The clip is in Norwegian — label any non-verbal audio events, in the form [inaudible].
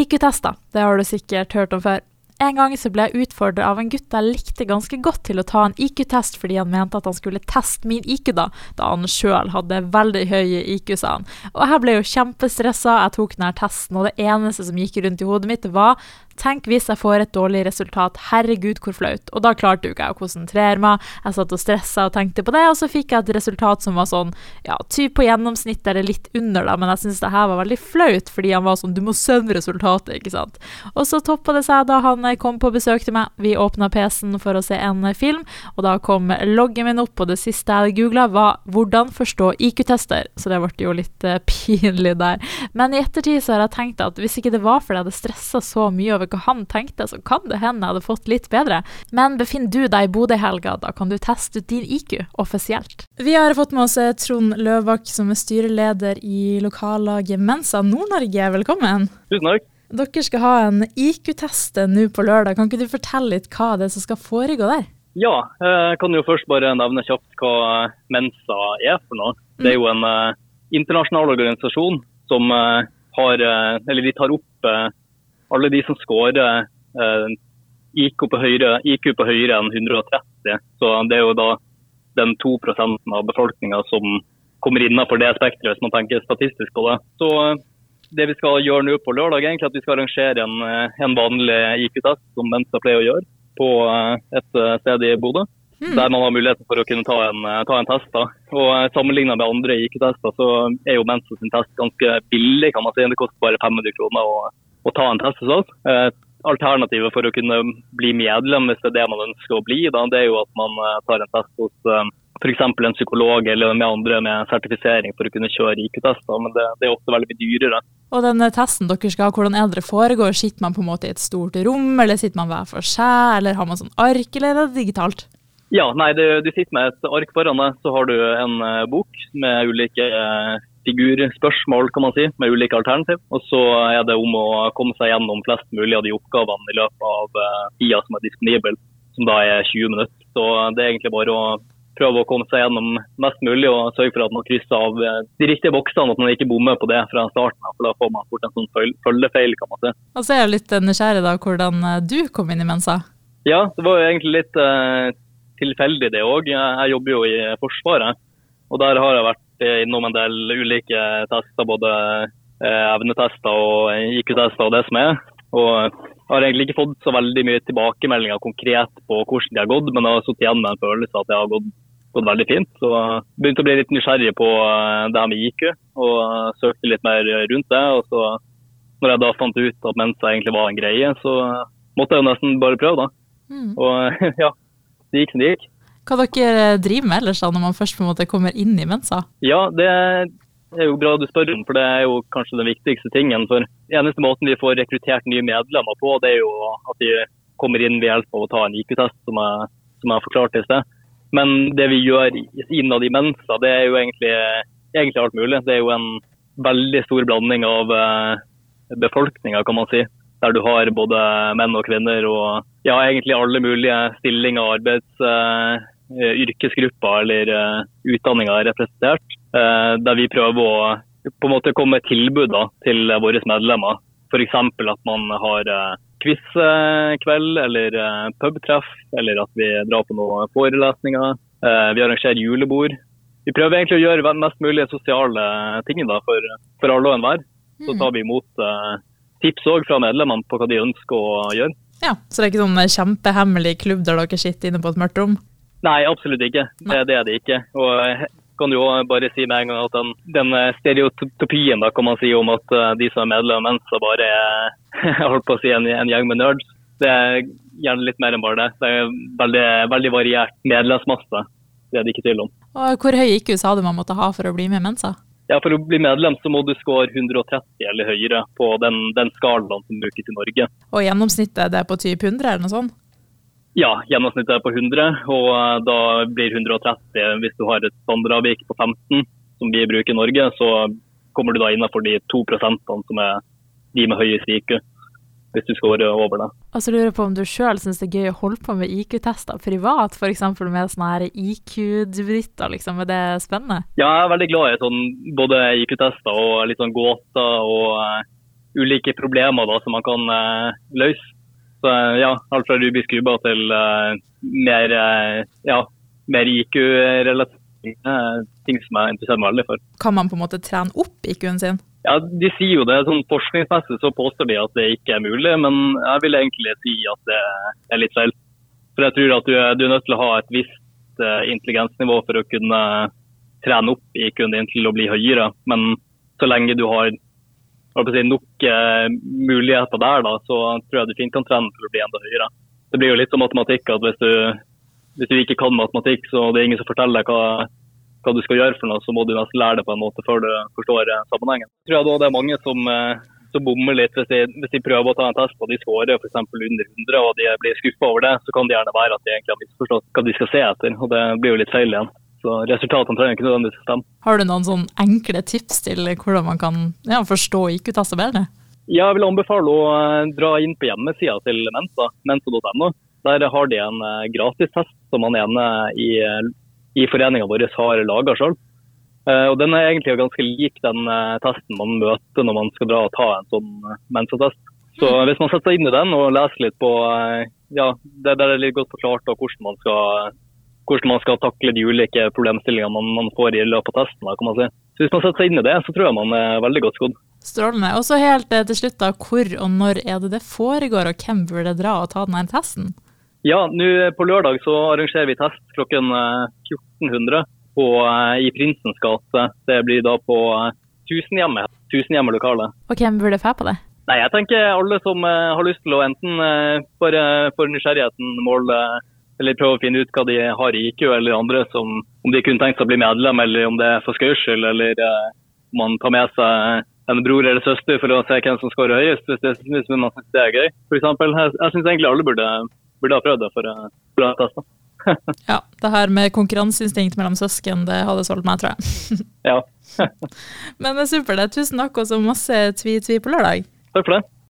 IQ-tester, det har du sikkert hørt om før. En gang så ble jeg utfordra av en gutt jeg likte ganske godt til å ta en IQ-test fordi han mente at han skulle teste min IQ, da, da han sjøl hadde veldig høye IQ, sa han. Og jeg ble jo kjempestressa, jeg tok denne testen, og det eneste som gikk rundt i hodet mitt, var Tenk hvis jeg får et dårlig resultat, herregud hvor flaut. Og da klarte jo ikke jeg å konsentrere meg, jeg satt og stressa og tenkte på det, og så fikk jeg et resultat som var sånn, ja, typ på gjennomsnitt eller litt under, da, men jeg syns det her var veldig flaut, fordi han var sånn, du må sende resultatet, ikke sant. Og så toppa det seg da han kom på besøk til meg, vi åpna PC-en for å se en film, og da kom loggen min opp, og det siste jeg googla, var 'hvordan forstå IQ-tester', så det ble jo litt uh, [laughs] pinlig der. Men i ettertid så har jeg tenkt at hvis ikke det var fordi jeg hadde stressa så mye over hva han tenkte, så kan det hende jeg hadde fått litt bedre. Men befinner du deg i Bodø i helga, da kan du teste ut din IQ offisielt. Vi har fått med oss eh, Trond Løvak, som er styreleder i lokallaget Mensa Nord-Norge. Velkommen. Tusen takk. Dere skal ha en IQ-test nå på lørdag. Kan ikke du fortelle litt hva det er som skal foregå der? Ja, jeg kan jo først bare nevne kjapt hva Mensa er for noe. Det er jo en uh, internasjonal organisasjon som uh, har, uh, eller de tar opp alle de som scorer IQ, på høyre, IQ på høyere enn 130. Så det er jo da den 2% av befolkninga som kommer innafor det spekteret, hvis man tenker statistisk på det. Så det vi skal gjøre nå på lørdag, er egentlig at vi skal arrangere en, eh, en vanlig IQ-test, som Mensa pleier å gjøre, på eh, et sted i Bodø. Mm. Der man har muligheten for å kunne ta en, ta en test. da. Og Sammenlignet med andre IQ-tester, så er jo Mensa sin test ganske billig. kan man si. Det koster bare 500 kroner. å, å ta en test hos oss. Eh, alternativet for å kunne bli medlem, hvis det er det man ønsker å bli, da, det er jo at man eh, tar en test hos eh, f.eks. en psykolog eller med andre med sertifisering for å kunne kjøre IQ-tester, men det, det, er ofte veldig mye dyrere. Og denne testen dere skal ha, hvordan er det foregår? Sitter man på en måte i et stort rom, eller sitter man hver for seg, eller har man sånn ark, eller er det digitalt? Ja, nei, du, du sitter med et ark foran deg, så har du en uh, bok med ulike uh, figurspørsmål kan man si, med ulike alternativ. Og så er det om å komme seg gjennom flest mulig av de oppgavene i løpet av tida som er disponibel, som da er 20 minutter. Så det er egentlig bare å prøve å komme seg gjennom mest mulig og sørge for at man krysser av eh, de riktige boksene, at man ikke bommer på det fra starten for Da får man fort en sånn følgefeil, kan man si. Og så er jeg litt nysgjerrig da, hvordan eh, du kom inn i Mensa? Ja, det var jo egentlig litt uh, tilfeldig det òg. Jeg jobber jo i Forsvaret. Og der har jeg vært innom en del ulike tester, både eh, evnetester og IQ-tester og det som er. Og jeg har egentlig ikke fått så veldig mye tilbakemeldinger konkret på hvordan de har gått, men jeg har sittet igjen med en følelse at det har gått, gått veldig fint. Så begynte å bli litt nysgjerrig på eh, det her med IQ, og søkte litt mer rundt det. Og så når jeg da fant ut at Mensa egentlig var en greie, så måtte jeg jo nesten bare prøve, da. Mm. Og [laughs] ja, det gikk som det gikk. Hva dere driver med ellers da, når man først på en måte kommer inn i Mensa? Ja, det er jo bra du spør om, for det er jo kanskje den viktigste tingen. For eneste måten vi får rekruttert nye medlemmer på, det er jo at de kommer inn ved hjelp av å ta en IQ-test, som, som, jeg forklarte i sted. Men det vi gjør innad i Mensa, det er jo egentlig, egentlig, alt mulig. Det er jo en veldig stor blanding av uh, befolkninga, kan man si. Der du har både menn og kvinner og ja, egentlig alle mulige stillinger, arbeids, uh, yrkesgrupper eller uh, utdanninger er representert. Uh, der vi prøver å på en måte komme med tilbud da, til våre medlemmer. F.eks. at man har quiz-kveld eller uh, pubtreff, eller at vi drar på noen forelesninger. vi arrangerer julebord. Vi prøver egentlig å gjøre mest mulig sosiale ting da, for, for alle og enhver. Så tar vi imot tips òg fra medlemmene på hva de ønsker å gjøre. Ja, Så det er ikke sånn kjempehemmelig klubb der dere sitter inne på et mørkt rom? Nei, absolutt ikke. Det, det er det ikke. Og kan jo bare si med en gang at den, den stereotypien da, kan man si om at eh, de som er medlem av Mensa bare er [laughs] jeg holdt på å si, en, en gjeng med nerds, det er gjerne litt mer enn bare det. Det er veldig, veldig variert medlemsmasse. Det er det ikke tvil om. Og Hvor høy IQ sa du man måtte ha for å bli med Mensa? Ja, For å bli medlem så må du score 130 eller høyere på den, den skalaen som brukes i Norge. Og gjennomsnittet det er på typ 100 eller noe sånt? Ja, gjennomsnittet er på 100, og eh, da blir 130 hvis du har et standardavvik på 15, som vi bruker i Norge, så kommer du da innenfor de to prosentene som er de med høyest IQ hvis du skal over det. Altså lurer på om du sjøl syns det er gøy å holde på med IQ-tester privat, f.eks. med sånne IQ-duetter, liksom. Er det spennende? Ja, jeg er veldig glad i sånn både IQ-tester og litt sånn gåter og uh, ulike problemer da, som man kan uh, løse. Så ja, Alt fra Rubiks kuber til uh, mer, uh, ja, mer IQ-relaterte ting som jeg interesserer meg veldig for. Kan man på en måte trene opp IQ-en sin? Ja, De sier jo det. sånn Forskningsmessig så påstår de at det ikke er mulig, men jeg vil egentlig si at det er litt feil. For jeg tror at du er, du er nødt til å ha et visst intelligensnivå for å kunne trene opp IQ-en din til å bli høyere. Men så lenge du har si, nok eh, muligheter der, da, så tror jeg du kan trene til å bli enda høyere. Det blir jo litt som matematikk at hvis du, hvis du ikke kan matematikk, så det er ingen som forteller deg hva, hva, du skal gjøre, for noe, så må du nesten lære det på en måte før du forstår eh, sammenhengen. Jeg tror jeg det er mange som, eh, som bommer litt hvis de, hvis de, prøver å ta en test og de skårer f.eks. under 100 og de blir skuffa over det, så kan det gjerne være at de egentlig har misforstått hva de skal se etter. og Det blir jo litt feil igjen. Så resultatene trenger ikke nødvendigvis å stemme. Har du noen sånn enkle tips til hvordan man kan ja, forstå IQ-tester bedre? Ja, jeg vil anbefale å eh, dra inn på hjemmesida til Mensa, mensa.no. Der har de en eh, gratistest som man ene i, eh, i foreninga vår har laga sjøl. Og Den er egentlig ganske lik den testen man møter når man skal dra og ta en sånn Mensa-test. Så mm. hvis man setter seg inn i den og leser litt på ja, det der er litt godt forklart hvordan man skal hvordan man skal takle de ulike problemstillingene man, man får i løpet av testen. kan man si. Så Hvis man setter seg inn i det, så tror jeg man er veldig godt skodd. Strålende. Og så helt eh, til slutt, da, hvor og når er det det foregår, og hvem burde dra og ta denne testen? Ja, nå På lørdag så arrangerer vi test klokken 1400 eh, på, eh, i Prinsens gate. Det blir da på Tusenhjemmet, Tusenhjemmet lokale. Og hvem burde få på det? Nei, jeg tenker alle som har lyst til å enten bare for nysgjerrigheten måle eller prøve å finne ut hva de har i IQ, eller andre som om de kunne tenkt seg å bli medlem, eller om det er for skøys skyld, eller eh, om man tar med seg en bror eller søster for å se hvem som skårer høyest, hvis, det, hvis man synes det er gøy. For eksempel, jeg, jeg syns egentlig alle burde, burde, ha prøvd det for, for å teste. [laughs] ja, det her med konkurranseinstinkt mellom søsken, det hadde solgt meg, tror jeg. ja. [laughs] Men det er supert. Tusen takk, og så masse tvi-tvi på lørdag. Takk for det.